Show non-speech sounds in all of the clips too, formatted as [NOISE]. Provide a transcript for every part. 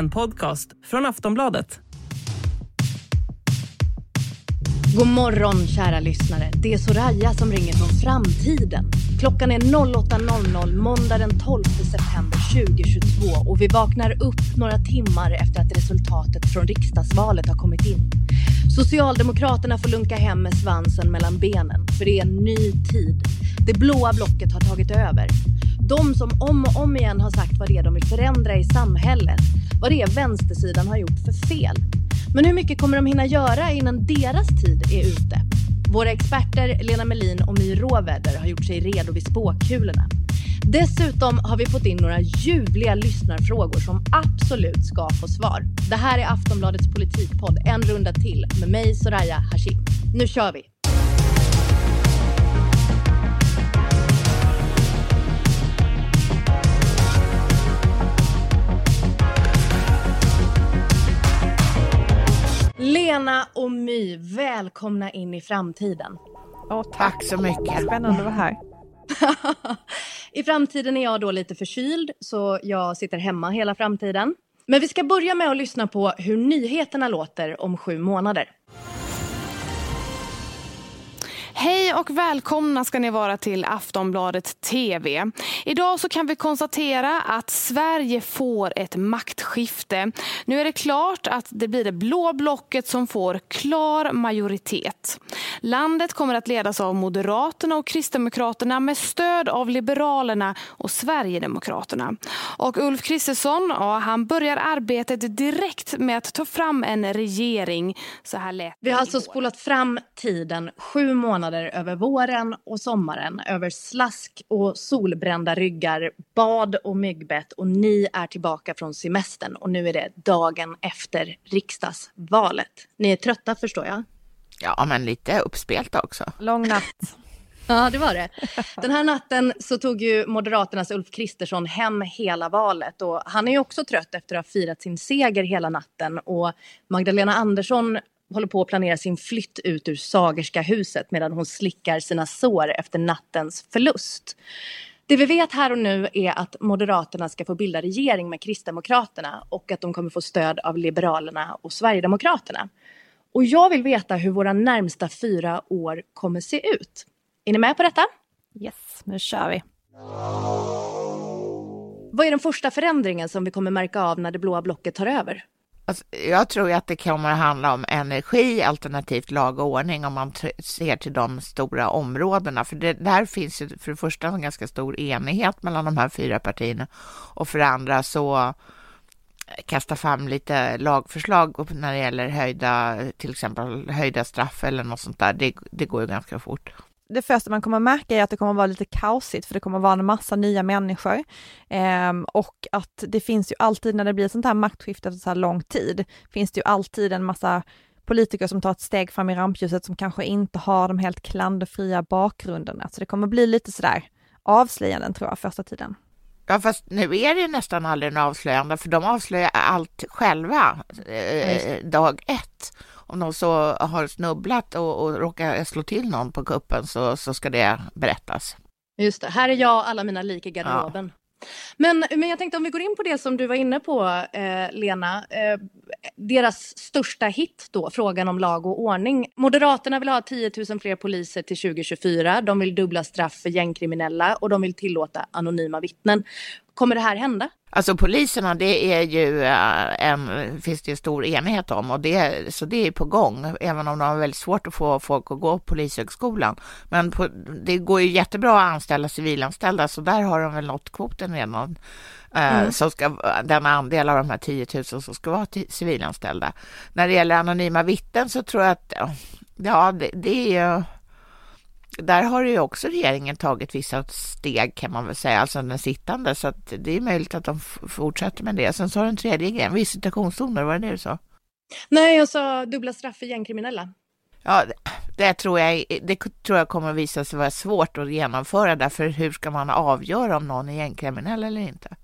En podcast från Aftonbladet. God morgon kära lyssnare. Det är Soraya som ringer från framtiden. Klockan är 08.00 måndag den 12 september 2022 och vi vaknar upp några timmar efter att resultatet från riksdagsvalet har kommit in. Socialdemokraterna får lunka hem med svansen mellan benen för det är en ny tid. Det blåa blocket har tagit över. De som om och om igen har sagt vad det är de vill förändra i samhället. Vad det är vänstersidan har gjort för fel. Men hur mycket kommer de hinna göra innan deras tid är ute? Våra experter Lena Melin och My Råväder har gjort sig redo vid spåkulorna. Dessutom har vi fått in några ljuvliga lyssnarfrågor som absolut ska få svar. Det här är Aftonbladets politikpodd En runda till med mig Soraya Hashim. Nu kör vi! Lena och My, välkomna in i framtiden. Oh, tack. tack så mycket. Spännande att vara här. [LAUGHS] I framtiden är jag då lite förkyld så jag sitter hemma hela framtiden. Men vi ska börja med att lyssna på hur nyheterna låter om sju månader. Hej och välkomna ska ni vara till Aftonbladet TV. Idag så kan vi konstatera att Sverige får ett maktskifte. Nu är det klart att det blir det blå blocket som får klar majoritet. Landet kommer att ledas av Moderaterna och Kristdemokraterna med stöd av Liberalerna och Sverigedemokraterna. Och Ulf Kristersson, ja, han börjar arbetet direkt med att ta fram en regering. Så här lät Vi har alltså spolat fram tiden sju månader månader över våren och sommaren, över slask och solbrända ryggar, bad och myggbett och ni är tillbaka från semestern och nu är det dagen efter riksdagsvalet. Ni är trötta förstår jag? Ja, men lite uppspelta också. Lång natt. [LAUGHS] Ja, det var det. Den här natten så tog ju Moderaternas Ulf Kristersson hem hela valet och han är ju också trött efter att ha firat sin seger hela natten och Magdalena Andersson håller på att planera sin flytt ut ur Sagerska huset medan hon slickar sina sår efter nattens förlust. Det vi vet här och nu är att Moderaterna ska få bilda regering med Kristdemokraterna och att de kommer få stöd av Liberalerna och Sverigedemokraterna. Och jag vill veta hur våra närmsta fyra år kommer se ut. Är ni med på detta? Yes, nu kör vi. Vad är den första förändringen som vi kommer märka av när det blåa blocket tar över? Alltså, jag tror att det kommer att handla om energi alternativt lag och ordning om man ser till de stora områdena. För det, där finns ju för det första en ganska stor enighet mellan de här fyra partierna och för det andra så kasta fram lite lagförslag när det gäller höjda, till exempel höjda straff eller något sånt där. Det, det går ju ganska fort det första man kommer märka är att det kommer vara lite kaosigt för det kommer vara en massa nya människor. Eh, och att det finns ju alltid när det blir sånt här maktskifte efter så här lång tid, finns det ju alltid en massa politiker som tar ett steg fram i rampljuset som kanske inte har de helt klanderfria bakgrunderna. Så det kommer bli lite sådär avslöjanden tror jag första tiden. Ja, fast nu är det nästan aldrig en avslöjande, för de avslöjar allt själva eh, dag ett om någon så har snubblat och, och råkar slå till någon på kuppen så, så ska det berättas. Just det, här är jag alla mina lik i garderoben. Ja. Men, men jag tänkte om vi går in på det som du var inne på, eh, Lena. Eh, deras största hit då, frågan om lag och ordning. Moderaterna vill ha 10 000 fler poliser till 2024. De vill dubbla straff för gängkriminella och de vill tillåta anonyma vittnen. Kommer det här hända? Alltså poliserna, det är ju eh, en, finns det stor enighet om och det, så det är på gång, även om de har väldigt svårt att få folk att gå på polishögskolan. Men på, det går ju jättebra att anställa civilanställda, så där har de väl nått kvoten redan. Eh, mm. Som ska, den andel av de här 10 000 som ska vara civilanställda. När det gäller anonyma vittnen så tror jag att, ja, det, det är ju där har ju också regeringen tagit vissa steg kan man väl säga, alltså den sittande, så att det är möjligt att de fortsätter med det. Sen så har du en tredje grej, visitationszoner, var det det du sa? Nej, jag sa dubbla straff för gängkriminella. Ja, det tror jag, det tror jag kommer visa sig vara svårt att genomföra därför hur ska man avgöra om någon är gängkriminell eller inte?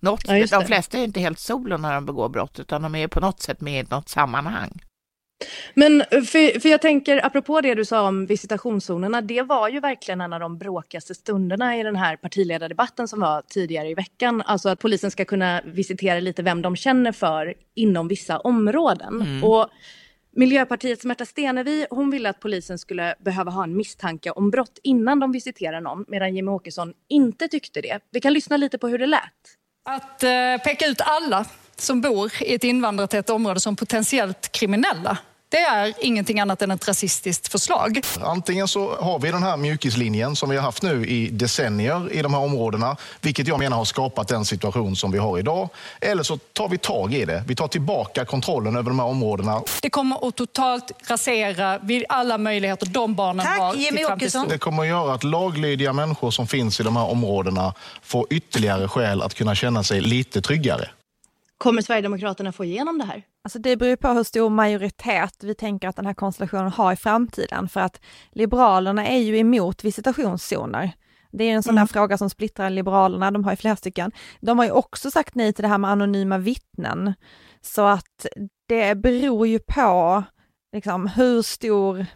Något, ja, de flesta är inte helt solo när de begår brott utan de är på något sätt med i något sammanhang. Men för, för jag tänker, apropå det du sa om visitationszonerna, det var ju verkligen en av de bråkigaste stunderna i den här partiledardebatten som var tidigare i veckan. Alltså att polisen ska kunna visitera lite vem de känner för inom vissa områden. Mm. Och Miljöpartiets Märta Stenevi, hon ville att polisen skulle behöva ha en misstanke om brott innan de visiterar någon, medan Jimmie Åkesson inte tyckte det. Vi kan lyssna lite på hur det lät. Att eh, peka ut alla som bor i ett invandrartätt område som potentiellt kriminella det är ingenting annat än ett rasistiskt förslag. Antingen så har vi den här mjukislinjen som vi har haft nu i decennier i de här områdena, vilket jag menar har skapat den situation som vi har idag. Eller så tar vi tag i det. Vi tar tillbaka kontrollen över de här områdena. Det kommer att totalt rasera alla möjligheter de barnen Tack, har Jimmy Åkesson. Det kommer att göra att laglydiga människor som finns i de här områdena får ytterligare skäl att kunna känna sig lite tryggare. Kommer Sverigedemokraterna få igenom det här? Alltså det beror på hur stor majoritet vi tänker att den här konstellationen har i framtiden, för att Liberalerna är ju emot visitationszoner. Det är en sån mm. där fråga som splittrar Liberalerna, de har ju flera stycken. De har ju också sagt nej till det här med anonyma vittnen. Så att det beror ju på liksom, hur stor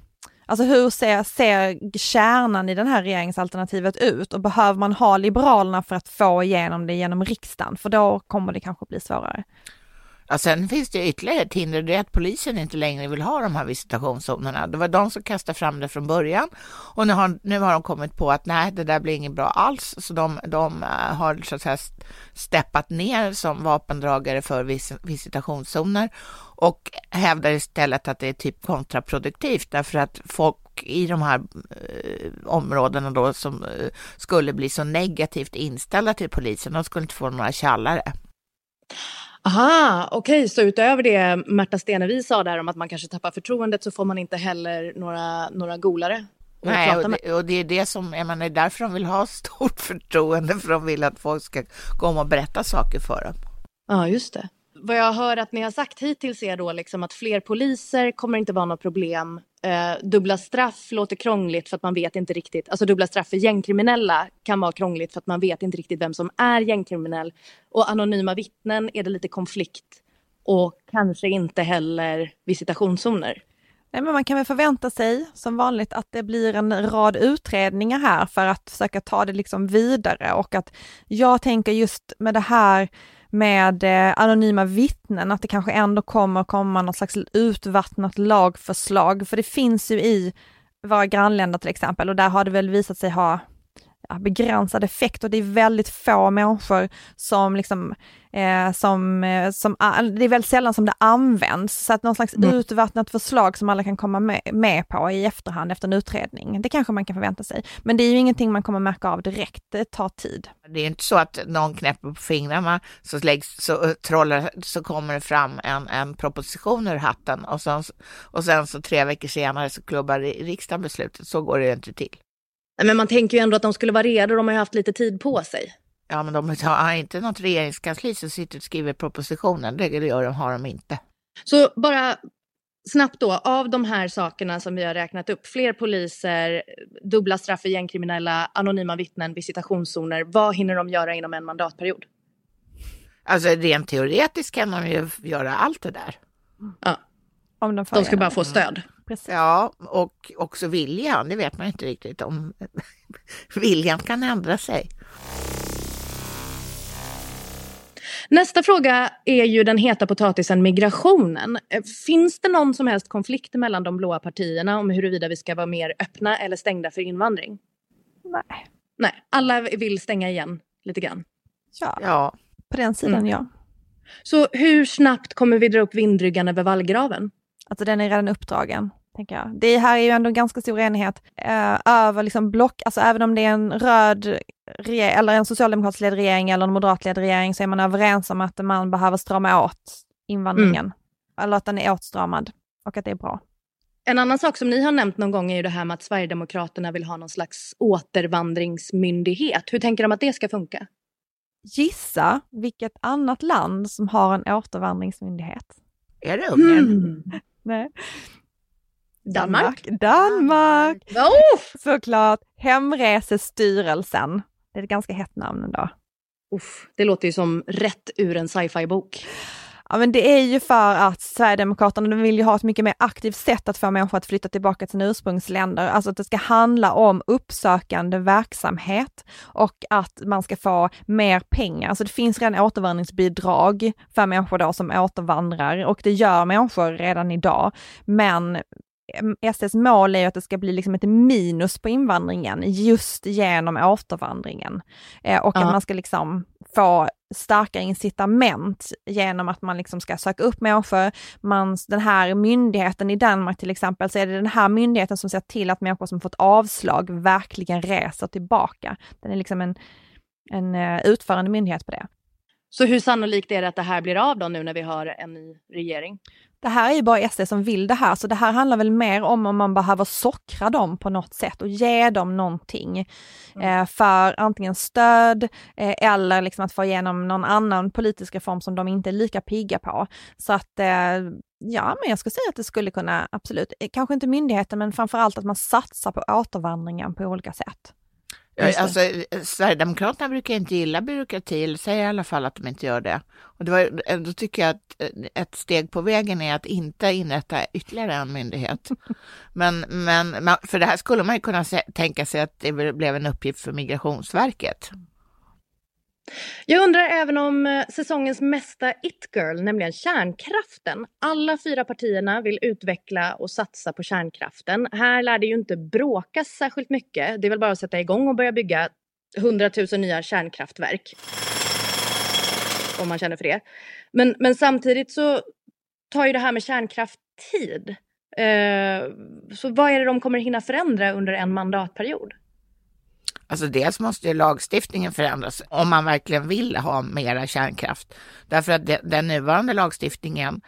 Alltså hur ser, ser kärnan i det här regeringsalternativet ut och behöver man ha Liberalerna för att få igenom det genom riksdagen? För då kommer det kanske bli svårare. Ja, sen finns det ytterligare ett hinder, det är att polisen inte längre vill ha de här visitationszonerna. Det var de som kastade fram det från början och nu har, nu har de kommit på att nej, det där blir inget bra alls, så de, de eh, har så att säga steppat ner som vapendragare för vis, visitationszoner och hävdar istället att det är typ kontraproduktivt därför att folk i de här eh, områdena då som eh, skulle bli så negativt inställda till polisen, de skulle inte få några tjallare. Aha, okej, okay. så utöver det Märta Stenevi sa där om att man kanske tappar förtroendet så får man inte heller några, några golare? Nej, och det, och det, är det som, jag menar, därför de vill ha [LAUGHS] stort förtroende, för de vill att folk ska komma och berätta saker för dem. Ja, just det vad jag hör att ni har sagt hittills är då liksom att fler poliser kommer inte vara något problem. Eh, dubbla straff låter krångligt för att man vet inte riktigt. Alltså dubbla straff för gängkriminella kan vara krångligt för att man vet inte riktigt vem som är gängkriminell. Och anonyma vittnen är det lite konflikt och kanske inte heller visitationszoner. Nej, men man kan väl förvänta sig som vanligt att det blir en rad utredningar här för att försöka ta det liksom vidare och att jag tänker just med det här med eh, anonyma vittnen, att det kanske ändå kommer komma något slags utvattnat lagförslag, för det finns ju i våra grannländer till exempel och där har det väl visat sig ha begränsad effekt och det är väldigt få människor som liksom eh, som, eh, som, det är väldigt sällan som det används, så att någon slags mm. utvattnat förslag som alla kan komma med, med, på i efterhand efter en utredning, det kanske man kan förvänta sig. Men det är ju ingenting man kommer märka av direkt, det tar tid. Det är inte så att någon knäpper på fingrarna så, läggs, så, eh, trollar, så kommer det fram en, en proposition ur hatten och sen, och sen så tre veckor senare så klubbar riksdagen beslutet, så går det inte till. Men man tänker ju ändå att de skulle vara redo, de har ju haft lite tid på sig. Ja, men de har inte något regeringskansli som sitter och skriver propositionen. Det gör de, har de inte. Så bara snabbt då, av de här sakerna som vi har räknat upp, fler poliser, dubbla straff för gängkriminella, anonyma vittnen, visitationszoner, vad hinner de göra inom en mandatperiod? Alltså rent teoretiskt kan de ju göra allt det där. Ja. Om de, de ska bara få stöd. Precis. Ja, och också viljan, det vet man inte riktigt om. [LAUGHS] viljan kan ändra sig. Nästa fråga är ju den heta potatisen migrationen. Finns det någon som helst konflikt mellan de blåa partierna om huruvida vi ska vara mer öppna eller stängda för invandring? Nej. Nej, alla vill stänga igen lite grann. Ja, ja. på den sidan mm. ja. Så hur snabbt kommer vi dra upp vindryggan över vallgraven? Alltså den är redan uppdragen tänker jag. Det här är ju ändå ganska stor enighet eh, över liksom block, alltså även om det är en röd eller en socialdemokratisk ledd regering eller en moderatledd regering så är man överens om att man behöver strama åt invandringen. Mm. Eller att den är åtstramad och att det är bra. En annan sak som ni har nämnt någon gång är ju det här med att Sverigedemokraterna vill ha någon slags återvandringsmyndighet. Hur tänker de att det ska funka? Gissa vilket annat land som har en återvandringsmyndighet? Är det Ungern? Mm. Nej. Danmark. Danmark! Oh! Såklart. Hemresestyrelsen. Det är ett ganska hett namn ändå. Uff, det låter ju som rätt ur en sci-fi bok. Ja men det är ju för att Sverigedemokraterna vill ju ha ett mycket mer aktivt sätt att få människor att flytta tillbaka till sina ursprungsländer. Alltså att det ska handla om uppsökande verksamhet och att man ska få mer pengar. Alltså det finns redan återvandringsbidrag för människor då som återvandrar och det gör människor redan idag. Men SDs mål är ju att det ska bli liksom ett minus på invandringen just genom återvandringen. Eh, och uh -huh. att man ska liksom få starka incitament genom att man liksom ska söka upp människor. Man, den här myndigheten i Danmark till exempel, så är det den här myndigheten som ser till att människor som fått avslag verkligen reser tillbaka. Den är liksom en, en uh, utförande myndighet på det. Så hur sannolikt är det att det här blir av då nu när vi har en ny regering? Det här är ju bara SD som vill det här, så det här handlar väl mer om om man behöver sockra dem på något sätt och ge dem någonting mm. eh, för antingen stöd eh, eller liksom att få igenom någon annan politisk reform som de inte är lika pigga på. Så att eh, ja, men jag skulle säga att det skulle kunna, absolut, eh, kanske inte myndigheten, men framförallt att man satsar på återvandringen på olika sätt. Alltså, Sverigedemokraterna brukar inte gilla byråkrati, eller säger i alla fall att de inte gör det. Och det var, då tycker jag att eh, ett steg på vägen är att inte inrätta ytterligare en myndighet. [LAUGHS] Men, men för det här skulle man ju kunna tänka sig att det blev en uppgift för Migrationsverket. Jag undrar även om eh, säsongens mesta it-girl, nämligen kärnkraften. Alla fyra partierna vill utveckla och satsa på kärnkraften. Här lär det ju inte bråkas särskilt mycket. Det är väl bara att sätta igång och börja bygga 100 000 nya kärnkraftverk. Om man känner för det. Men, men samtidigt så tar ju det här med kärnkraft tid. Eh, så vad är det de kommer hinna förändra under en mandatperiod? Alltså dels måste ju lagstiftningen förändras om man verkligen vill ha mera kärnkraft. Därför att den nuvarande lagstiftningen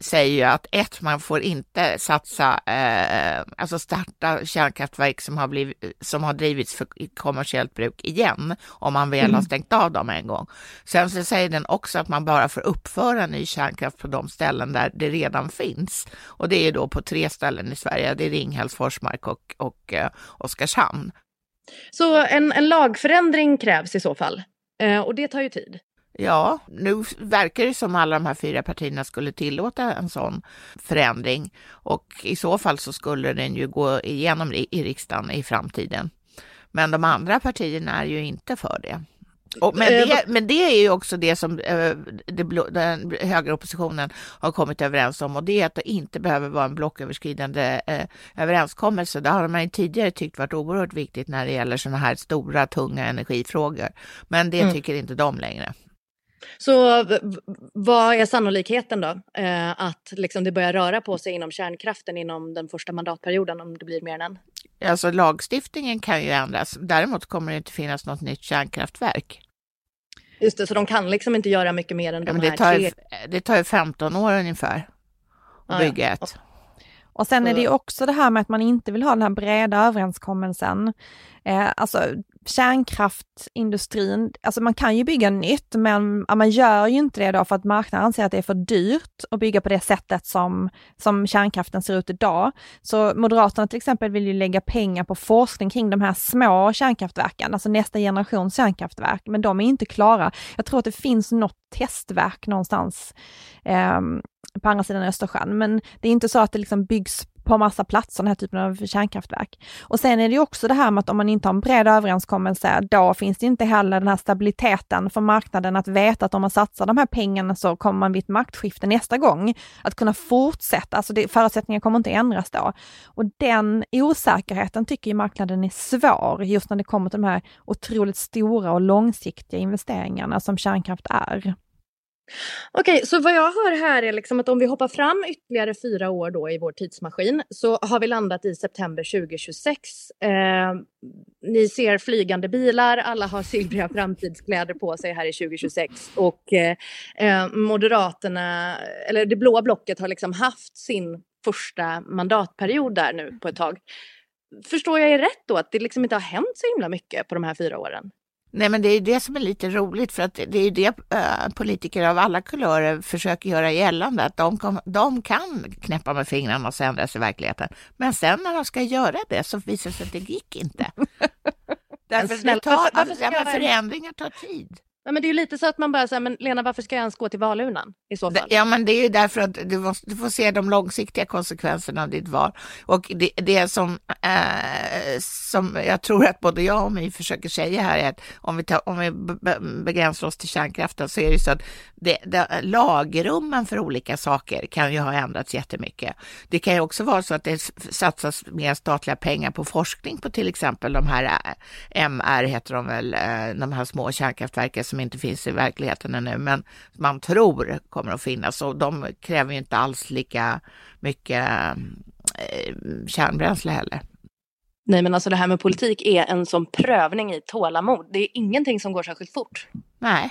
säger ju att ett, man får inte satsa, eh, alltså starta kärnkraftverk som har, blivit, som har drivits för kommersiellt bruk igen, om man väl mm. har stängt av dem en gång. Sen så säger den också att man bara får uppföra ny kärnkraft på de ställen där det redan finns. Och det är då på tre ställen i Sverige, det är Ringhals, Forsmark och, och eh, Oskarshamn. Så en, en lagförändring krävs i så fall. Eh, och det tar ju tid. Ja, nu verkar det som alla de här fyra partierna skulle tillåta en sån förändring och i så fall så skulle den ju gå igenom i riksdagen i framtiden. Men de andra partierna är ju inte för det. Och, men, det, eh, men det är ju också det som eh, det den högeroppositionen har kommit överens om och det är att det inte behöver vara en blocköverskridande eh, överenskommelse. Det har man ju tidigare tyckt varit oerhört viktigt när det gäller sådana här stora, tunga energifrågor. Men det mm. tycker inte de längre. Så vad är sannolikheten då eh, att liksom det börjar röra på sig inom kärnkraften inom den första mandatperioden om det blir mer än en? Alltså lagstiftningen kan ju ändras. Däremot kommer det inte finnas något nytt kärnkraftverk. Just det, så de kan liksom inte göra mycket mer än de ja, det här tar, tre? Det tar ju 15 år ungefär att bygga ja. ett. Och sen är det ju också det här med att man inte vill ha den här breda överenskommelsen. Eh, alltså kärnkraftindustrin, alltså man kan ju bygga nytt men man gör ju inte det då för att marknaden anser att det är för dyrt att bygga på det sättet som, som kärnkraften ser ut idag. Så Moderaterna till exempel vill ju lägga pengar på forskning kring de här små kärnkraftverken, alltså nästa generations kärnkraftverk, men de är inte klara. Jag tror att det finns något testverk någonstans eh, på andra sidan Östersjön, men det är inte så att det liksom byggs på massa platser, den här typen av kärnkraftverk. Och sen är det ju också det här med att om man inte har en bred överenskommelse, då finns det inte heller den här stabiliteten för marknaden att veta att om man satsar de här pengarna så kommer man vid ett maktskifte nästa gång att kunna fortsätta, alltså det, förutsättningarna kommer inte ändras då. Och den osäkerheten tycker ju marknaden är svår just när det kommer till de här otroligt stora och långsiktiga investeringarna som kärnkraft är. Okej, så vad jag hör här är liksom att om vi hoppar fram ytterligare fyra år då i vår tidsmaskin så har vi landat i september 2026. Eh, ni ser flygande bilar, alla har silvriga framtidskläder på sig här i 2026 och eh, eh, Moderaterna, eller det blåa blocket har liksom haft sin första mandatperiod där nu på ett tag. Förstår jag er rätt då att det liksom inte har hänt så himla mycket på de här fyra åren? Nej, men det är det som är lite roligt för att det är det äh, politiker av alla kulörer försöker göra gällande att de, kom, de kan knäppa med fingrarna och så ändras i verkligheten. Men sen när de ska göra det så visar det sig att det gick inte. [LAUGHS] Därför snälla, det tar, varför, varför ja, förändringar tar tid. Ja, men det är ju lite så att man bara säger, men Lena varför ska jag ens gå till valurnan i så fall? Ja, men det är ju därför att du, måste, du får se de långsiktiga konsekvenserna av ditt val. Och det, det som, eh, som jag tror att både jag och My försöker säga här är att om vi, tar, om vi begränsar oss till kärnkraften så är det så att det, det, lagrummen för olika saker kan ju ha ändrats jättemycket. Det kan ju också vara så att det satsas mer statliga pengar på forskning på till exempel de här eh, MR, heter de väl, eh, de här små kärnkraftverken som inte finns i verkligheten ännu, men man tror kommer att finnas och de kräver ju inte alls lika mycket eh, kärnbränsle heller. Nej men alltså det här med politik är en sån prövning i tålamod. Det är ingenting som går särskilt fort. Nej,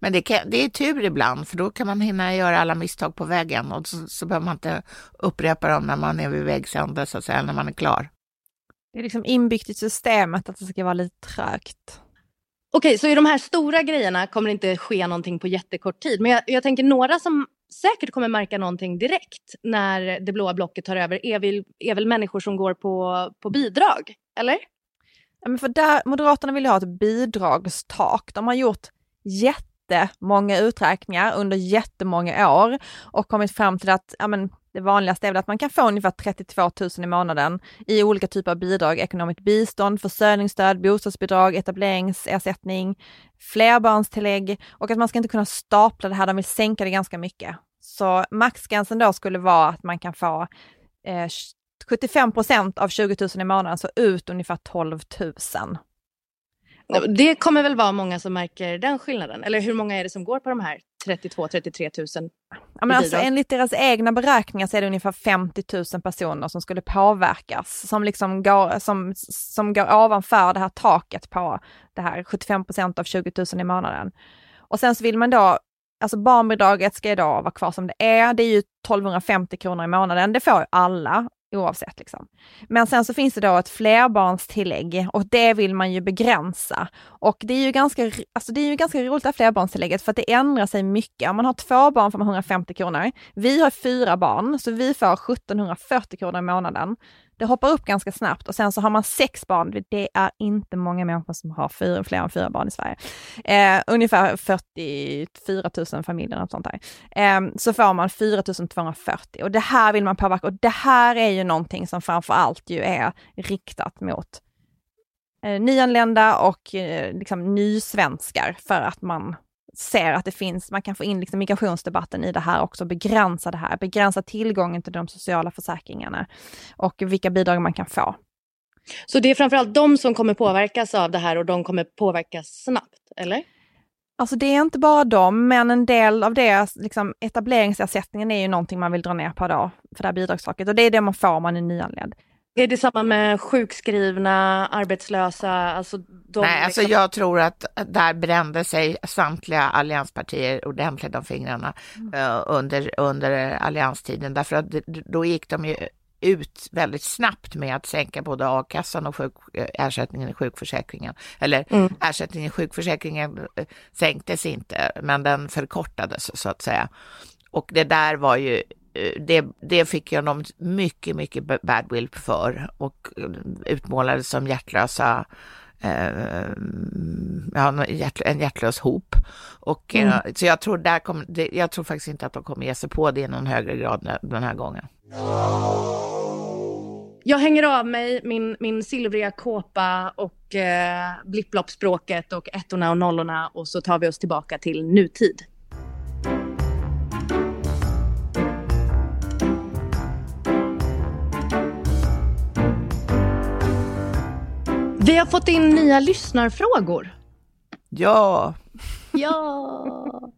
men det, kan, det är tur ibland för då kan man hinna göra alla misstag på vägen och så, så behöver man inte upprepa dem när man är vid vägs ände så att säga, när man är klar. Det är liksom inbyggt i systemet att det ska vara lite trögt. Okej, så i de här stora grejerna kommer det inte ske någonting på jättekort tid. Men jag, jag tänker några som säkert kommer märka någonting direkt när det blåa blocket tar över är väl, är väl människor som går på, på bidrag, eller? Ja, men för där, Moderaterna vill ha ett bidragstak. De har gjort jättemånga uträkningar under jättemånga år och kommit fram till att ja, men, det vanligaste är väl att man kan få ungefär 32 000 i månaden i olika typer av bidrag, ekonomiskt bistånd, försörjningsstöd, bostadsbidrag, etableringsersättning, flerbarnstillägg och att man ska inte kunna stapla det här, de vill sänka det ganska mycket. Så maxgränsen då skulle vara att man kan få eh, 75 procent av 20 000 i månaden, så ut ungefär 12 000. Det kommer väl vara många som märker den skillnaden? Eller hur många är det som går på de här 32-33 000? Ja, men alltså, enligt deras egna beräkningar så är det ungefär 50 000 personer som skulle påverkas, som liksom går, som, som går ovanför det här taket på det här 75 procent av 20 000 i månaden. Och sen så vill man då, alltså barnbidraget ska ju då vara kvar som det är, det är ju 1250 kronor i månaden, det får alla oavsett. Liksom. Men sen så finns det då ett flerbarnstillägg och det vill man ju begränsa. Och det är ju ganska, alltså det är ju ganska roligt det här flerbarnstillägget för att det ändrar sig mycket. Om man har två barn får man 150 kronor. Vi har fyra barn så vi får 1740 kronor i månaden. Det hoppar upp ganska snabbt och sen så har man sex barn, det är inte många människor som har fyra, fler än fyra barn i Sverige. Eh, ungefär 44 000 familjer, något sånt där. Eh, så får man 4 240 och det här vill man påverka och det här är ju någonting som framför allt ju är riktat mot eh, nyanlända och eh, liksom nysvenskar för att man ser att det finns, man kan få in liksom migrationsdebatten i det här också, begränsa det här, begränsa tillgången till de sociala försäkringarna och vilka bidrag man kan få. Så det är framförallt de som kommer påverkas av det här och de kommer påverkas snabbt, eller? Alltså det är inte bara dem, men en del av det, liksom etableringsersättningen är ju någonting man vill dra ner på då, för det här bidragstaket och det är det man får om man är nyanländ. Är det samma med sjukskrivna, arbetslösa? Alltså de Nej, alltså jag tror att där brände sig samtliga allianspartier ordentligt om fingrarna mm. uh, under, under allianstiden, därför att då gick de ju ut väldigt snabbt med att sänka både a-kassan och sjuk, eh, ersättningen i sjukförsäkringen. Eller mm. ersättningen i sjukförsäkringen eh, sänktes inte, men den förkortades så att säga. Och det där var ju Eh, det, det fick jag dem mycket, mycket badwill för och utmålades som hjärtlösa eh, ja, en hjärtlös hop. Och, mm. eh, så jag tror, där kom, jag tror faktiskt inte att de kommer ge sig på det i någon högre grad den här gången. Jag hänger av mig min, min silvriga kåpa och eh, blipploppspråket och ettorna och nollorna och så tar vi oss tillbaka till nutid. Vi har fått in nya lyssnarfrågor. Ja. Ja.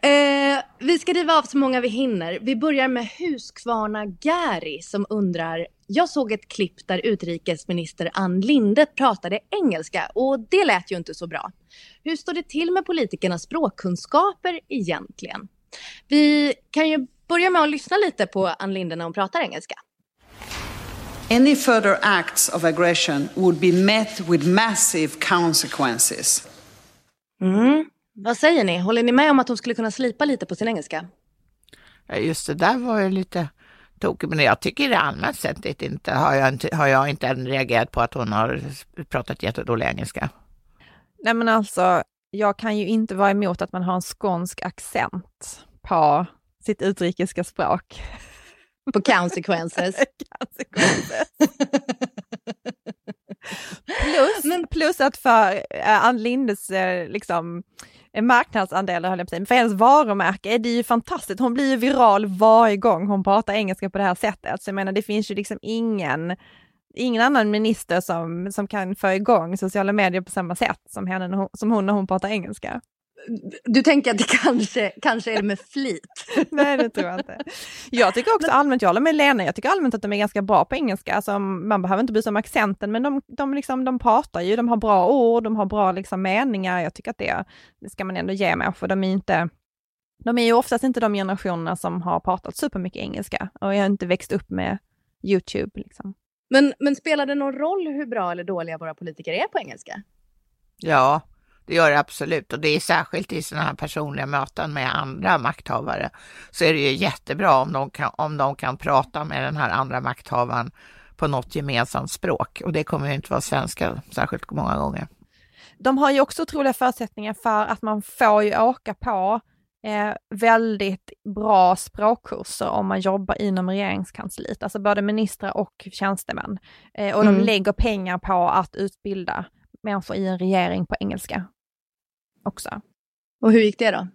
Eh, vi ska riva av så många vi hinner. Vi börjar med Huskvarna Gary som undrar jag såg ett klipp där utrikesminister Ann Linde pratade engelska och det lät ju inte så bra. Hur står det till med politikernas språkkunskaper egentligen? Vi kan ju börja med att lyssna lite på Ann Linde när hon pratar engelska. Any further acts of aggression would be met with massive consequences. Mm. Vad säger ni? Håller ni med om att hon skulle kunna slipa lite på sin engelska? Just det där var ju lite tokigt, men jag tycker det allmänt sett inte har jag inte, har jag inte än reagerat på att hon har pratat jättedålig engelska. Nej men alltså, jag kan ju inte vara emot att man har en skånsk accent på sitt utrikiska språk. På consequences. [LAUGHS] consequences. [LAUGHS] plus, plus att för uh, Ann Lindes uh, liksom, marknadsandelar, höll jag på säga, för hennes varumärke är det ju fantastiskt. Hon blir ju viral varje gång hon pratar engelska på det här sättet. Så jag menar, det finns ju liksom ingen ingen annan minister som, som kan få igång sociala medier på samma sätt som, henne, som hon när hon pratar engelska. Du tänker att det kanske, kanske är med flit? [LAUGHS] Nej, det tror jag inte. Jag tycker också allmänt, jag håller med Lena, jag tycker allmänt att de är ganska bra på engelska. Alltså, man behöver inte bry sig om accenten, men de, de, liksom, de pratar ju, de har bra ord, de har bra liksom, meningar. Jag tycker att det, det ska man ändå ge människor. De är inte de är ju oftast inte de generationerna som har pratat supermycket engelska och jag har inte växt upp med YouTube. Liksom. Men, men spelar det någon roll hur bra eller dåliga våra politiker är på engelska? Ja, det gör det absolut och det är särskilt i sådana här personliga möten med andra makthavare så är det ju jättebra om de kan, om de kan prata med den här andra makthavaren på något gemensamt språk och det kommer ju inte vara svenska särskilt många gånger. De har ju också otroliga förutsättningar för att man får ju åka på eh, väldigt bra språkkurser om man jobbar inom regeringskansliet, alltså både ministrar och tjänstemän. Eh, och mm. de lägger pengar på att utbilda människor i en regering på engelska också. Och hur gick det då?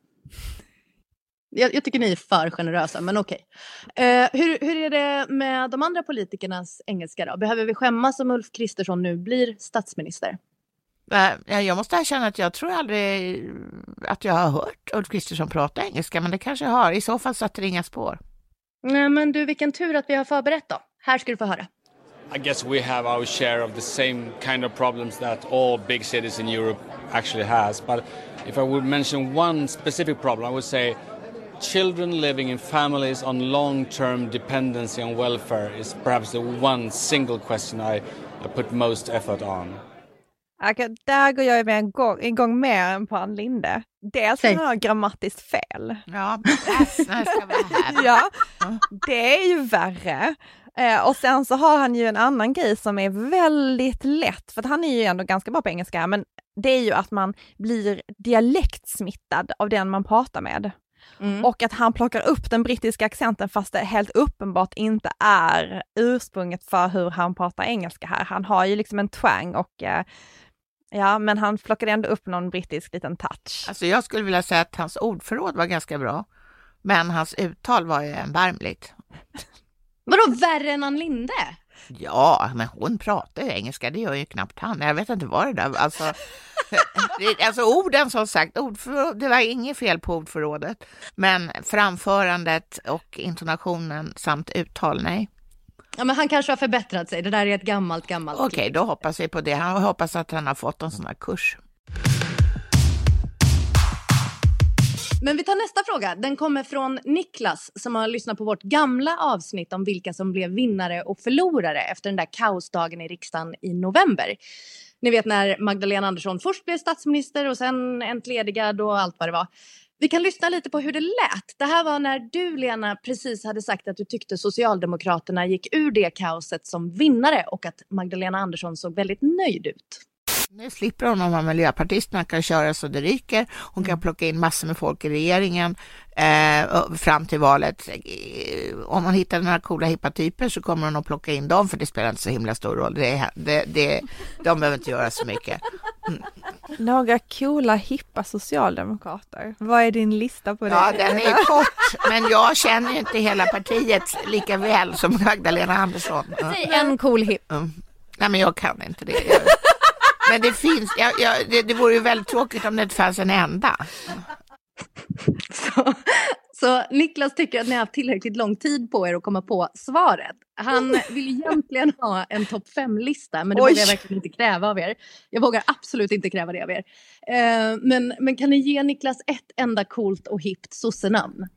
Jag, jag tycker ni är för generösa, men okej. Okay. Eh, hur, hur är det med de andra politikernas engelska då? Behöver vi skämmas om Ulf Kristersson nu blir statsminister? Jag måste erkänna att jag tror aldrig att jag har hört Ulf Kristersson prata engelska, men det kanske jag har. I så fall satte det inga spår. Nej, men du, vilken tur att vi har förberett då. Här ska du få höra. I guess we have our share of the same kind of problems that all big cities in Europe actually has. But if I would mention one specific problem, I would say children living in families on long-term dependency on welfare is perhaps the one single question I, I put most effort on. Okay, där går jag med en gång, en gång mer än på Ann Linde. Dels för att han har grammatiskt fel. Ja, det [LAUGHS] ja, det är ju värre. Eh, och sen så har han ju en annan grej som är väldigt lätt, för han är ju ändå ganska bra på engelska, men det är ju att man blir dialektsmittad av den man pratar med. Mm. Och att han plockar upp den brittiska accenten fast det helt uppenbart inte är ursprunget för hur han pratar engelska här. Han har ju liksom en twang och eh, Ja, men han plockade ändå upp någon brittisk liten touch. Alltså jag skulle vilja säga att hans ordförråd var ganska bra, men hans uttal var ju erbarmligt. Vadå värre än Ann Linde? Ja, men hon pratar ju engelska, det gör ju knappt han. Jag vet inte vad det där alltså, [LAUGHS] det, alltså orden som sagt, det var inget fel på ordförrådet, men framförandet och intonationen samt uttal, nej. Ja, men han kanske har förbättrat sig. Det där är ett gammalt, gammalt Okej, okay, då hoppas vi på det. Han hoppas att han har fått en sån här kurs. Men vi tar nästa fråga. Den kommer från Niklas som har lyssnat på vårt gamla avsnitt om vilka som blev vinnare och förlorare efter den där kaosdagen i riksdagen i november. Ni vet när Magdalena Andersson först blev statsminister och sen entledigad och allt vad det var. Vi kan lyssna lite på hur det lät. Det här var när du, Lena, precis hade sagt att du tyckte Socialdemokraterna gick ur det kaoset som vinnare och att Magdalena Andersson såg väldigt nöjd ut. Nu slipper hon om miljöpartisterna kan köra så det ryker. Hon kan mm. plocka in massor med folk i regeringen eh, fram till valet. Eh, om man hittar några coola hippa typer så kommer hon att plocka in dem för det spelar inte så himla stor roll. Det, det, det, de behöver inte göra så mycket. Mm. Några coola hippa socialdemokrater. Vad är din lista på det? Ja, den är kort, men jag känner ju inte hela partiet lika väl som Magdalena Andersson. Säg en cool hipp. Mm. Nej, men jag kan inte det. [LAUGHS] Men det finns, ja, ja, det, det vore ju väldigt tråkigt om det inte fanns en enda. Så, så Niklas tycker att ni har haft tillräckligt lång tid på er att komma på svaret. Han vill egentligen ha en topp fem-lista, men det Oj. vågar jag verkligen inte kräva av er. Jag vågar absolut inte kräva det av er. Uh, men, men kan ni ge Niklas ett enda coolt och hippt sossenamn?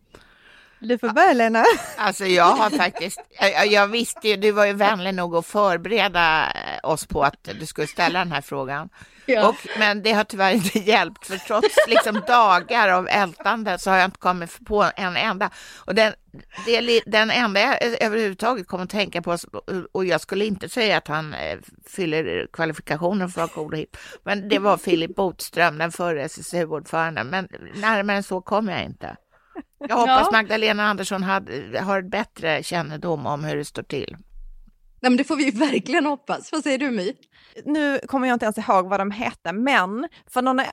Du får börja Lena. [LAUGHS] Alltså jag har faktiskt, jag, jag visste ju, du var ju vänlig nog att förbereda eh, oss på att du skulle ställa den här frågan. Ja. Och, men det har tyvärr inte hjälpt, för trots liksom dagar av ältande så har jag inte kommit på en enda. Och den, det, den enda jag överhuvudtaget kommer att tänka på, och jag skulle inte säga att han eh, fyller kvalifikationen för att vara cool och hipp, men det var Filip Botström, den förre SSU-ordföranden. Men närmare än så kommer jag inte. Jag hoppas Ja. Magdalena Andersson hade, har bättre kännedom om hur det står till. Nej, men det får vi verkligen hoppas. Vad säger du My? Nu kommer jag inte ens ihåg vad de hette, men för eh,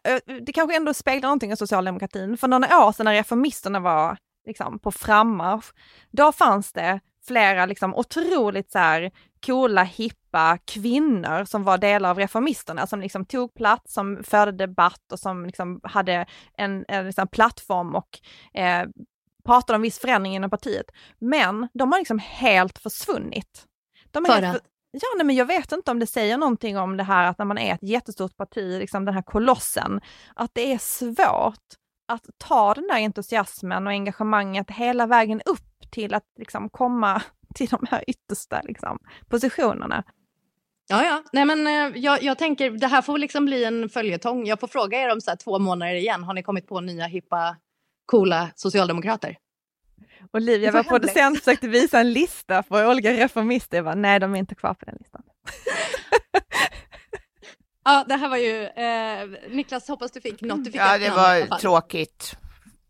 det kanske ändå speglar någonting av socialdemokratin. För några år sedan när reformisterna var liksom, på frammarsch, då fanns det flera liksom, otroligt så här, coola, hippa kvinnor som var delar av reformisterna, som liksom tog plats, som förde debatt och som liksom hade en, en liksom, plattform och eh, pratade om viss förändring inom partiet. Men de har liksom helt försvunnit. De är För? Ja, nej, men jag vet inte om det säger någonting om det här att när man är ett jättestort parti, liksom den här kolossen, att det är svårt att ta den där entusiasmen och engagemanget hela vägen upp till att liksom komma till de här yttersta liksom, positionerna. Ja, ja. Nej, men, eh, jag, jag tänker, det här får liksom bli en följetong. Jag får fråga er om så här, två månader igen. Har ni kommit på nya, hippa, coola socialdemokrater? Olivia, vår producent, försökte visa en lista på olika reformister. Jag bara, nej, de är inte kvar på den listan. [LAUGHS] Ja, det här var ju... Eh, Niklas, hoppas du fick något. Du fick Ja, det var tråkigt,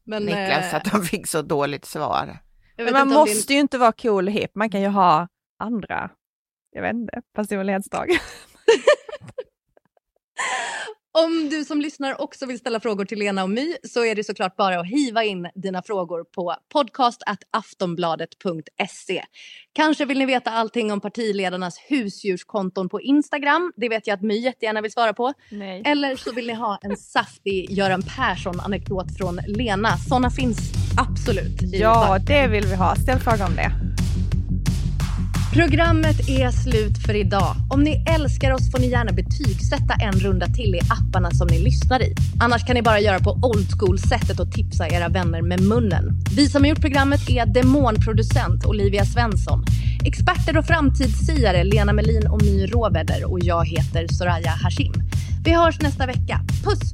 Men, Niklas, eh, att de fick så dåligt svar. Men man måste ju inte vara cool och hipp, man kan ju ha andra, jag vet inte, personlighetsdrag. [LAUGHS] Om du som lyssnar också vill ställa frågor till Lena och My så är det såklart bara att hiva in dina frågor på podcast.aftonbladet.se. Kanske vill ni veta allting om partiledarnas husdjurskonton på Instagram. Det vet jag att My jättegärna vill svara på. Nej. Eller så vill ni ha en saftig Göran Persson-anekdot från Lena. Såna finns absolut. Ja, det vill vi ha. Ställ fråga om det. Programmet är slut för idag. Om ni älskar oss får ni gärna betygsätta en runda till i apparna som ni lyssnar i. Annars kan ni bara göra på old school-sättet och tipsa era vänner med munnen. Vi som har gjort programmet är demonproducent Olivia Svensson, experter och framtidssiare Lena Melin och My Råväder och jag heter Soraya Hashim. Vi hörs nästa vecka. Puss!